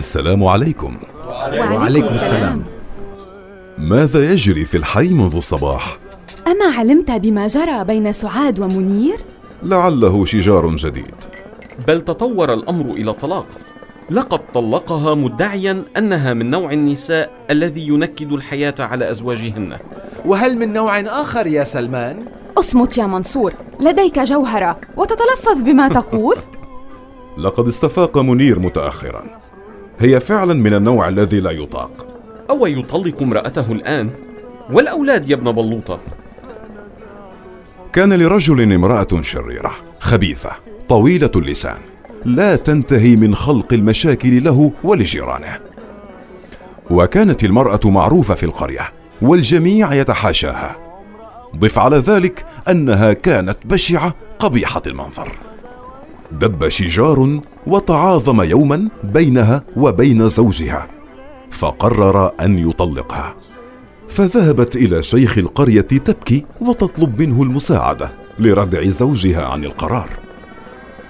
السلام عليكم. وعليكم السلام. ماذا يجري في الحي منذ الصباح؟ أما علمت بما جرى بين سعاد ومنير؟ لعله شجار جديد. بل تطور الأمر إلى طلاق. لقد طلقها مدعيا أنها من نوع النساء الذي ينكد الحياة على أزواجهن. وهل من نوع آخر يا سلمان؟ أصمت يا منصور لديك جوهرة وتتلفظ بما تقول؟ لقد استفاق منير متأخرا. هي فعلا من النوع الذي لا يطاق. أو يطلق امرأته الآن والأولاد يا ابن بلوطة. كان لرجل امرأة شريرة خبيثة طويلة اللسان لا تنتهي من خلق المشاكل له ولجيرانه. وكانت المرأة معروفة في القرية والجميع يتحاشاها. ضف على ذلك أنها كانت بشعة قبيحة المنظر. دب شجار وتعاظم يوما بينها وبين زوجها فقرر أن يطلقها. فذهبت إلى شيخ القرية تبكي وتطلب منه المساعدة لردع زوجها عن القرار.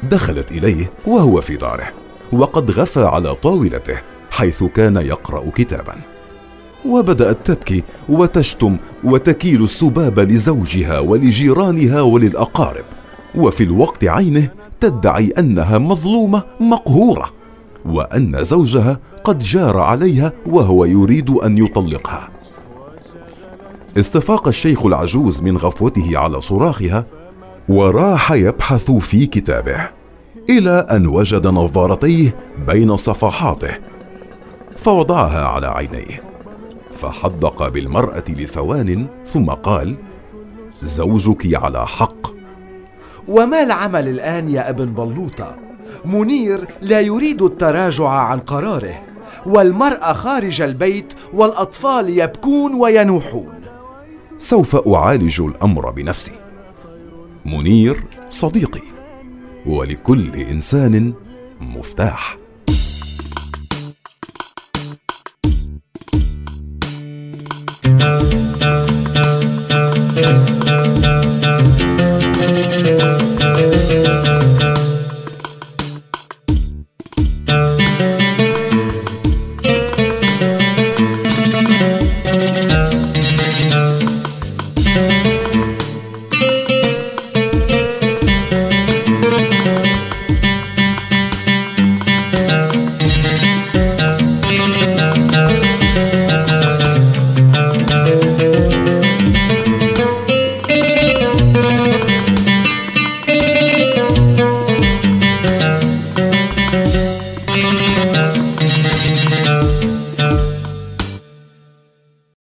دخلت إليه وهو في داره وقد غفى على طاولته حيث كان يقرأ كتابا. وبدأت تبكي وتشتم وتكيل السباب لزوجها ولجيرانها وللأقارب. وفي الوقت عينه تدعي أنها مظلومة مقهورة وأن زوجها قد جار عليها وهو يريد أن يطلقها. استفاق الشيخ العجوز من غفوته على صراخها وراح يبحث في كتابه إلى أن وجد نظارتيه بين صفحاته فوضعها على عينيه فحدق بالمرأة لثوان ثم قال زوجك على حق وما العمل الآن يا أبن بلوطة؟ منير لا يريد التراجع عن قراره والمرأة خارج البيت والأطفال يبكون وينوحون. سوف أعالج الأمر بنفسي. منير صديقي ولكل إنسان مفتاح.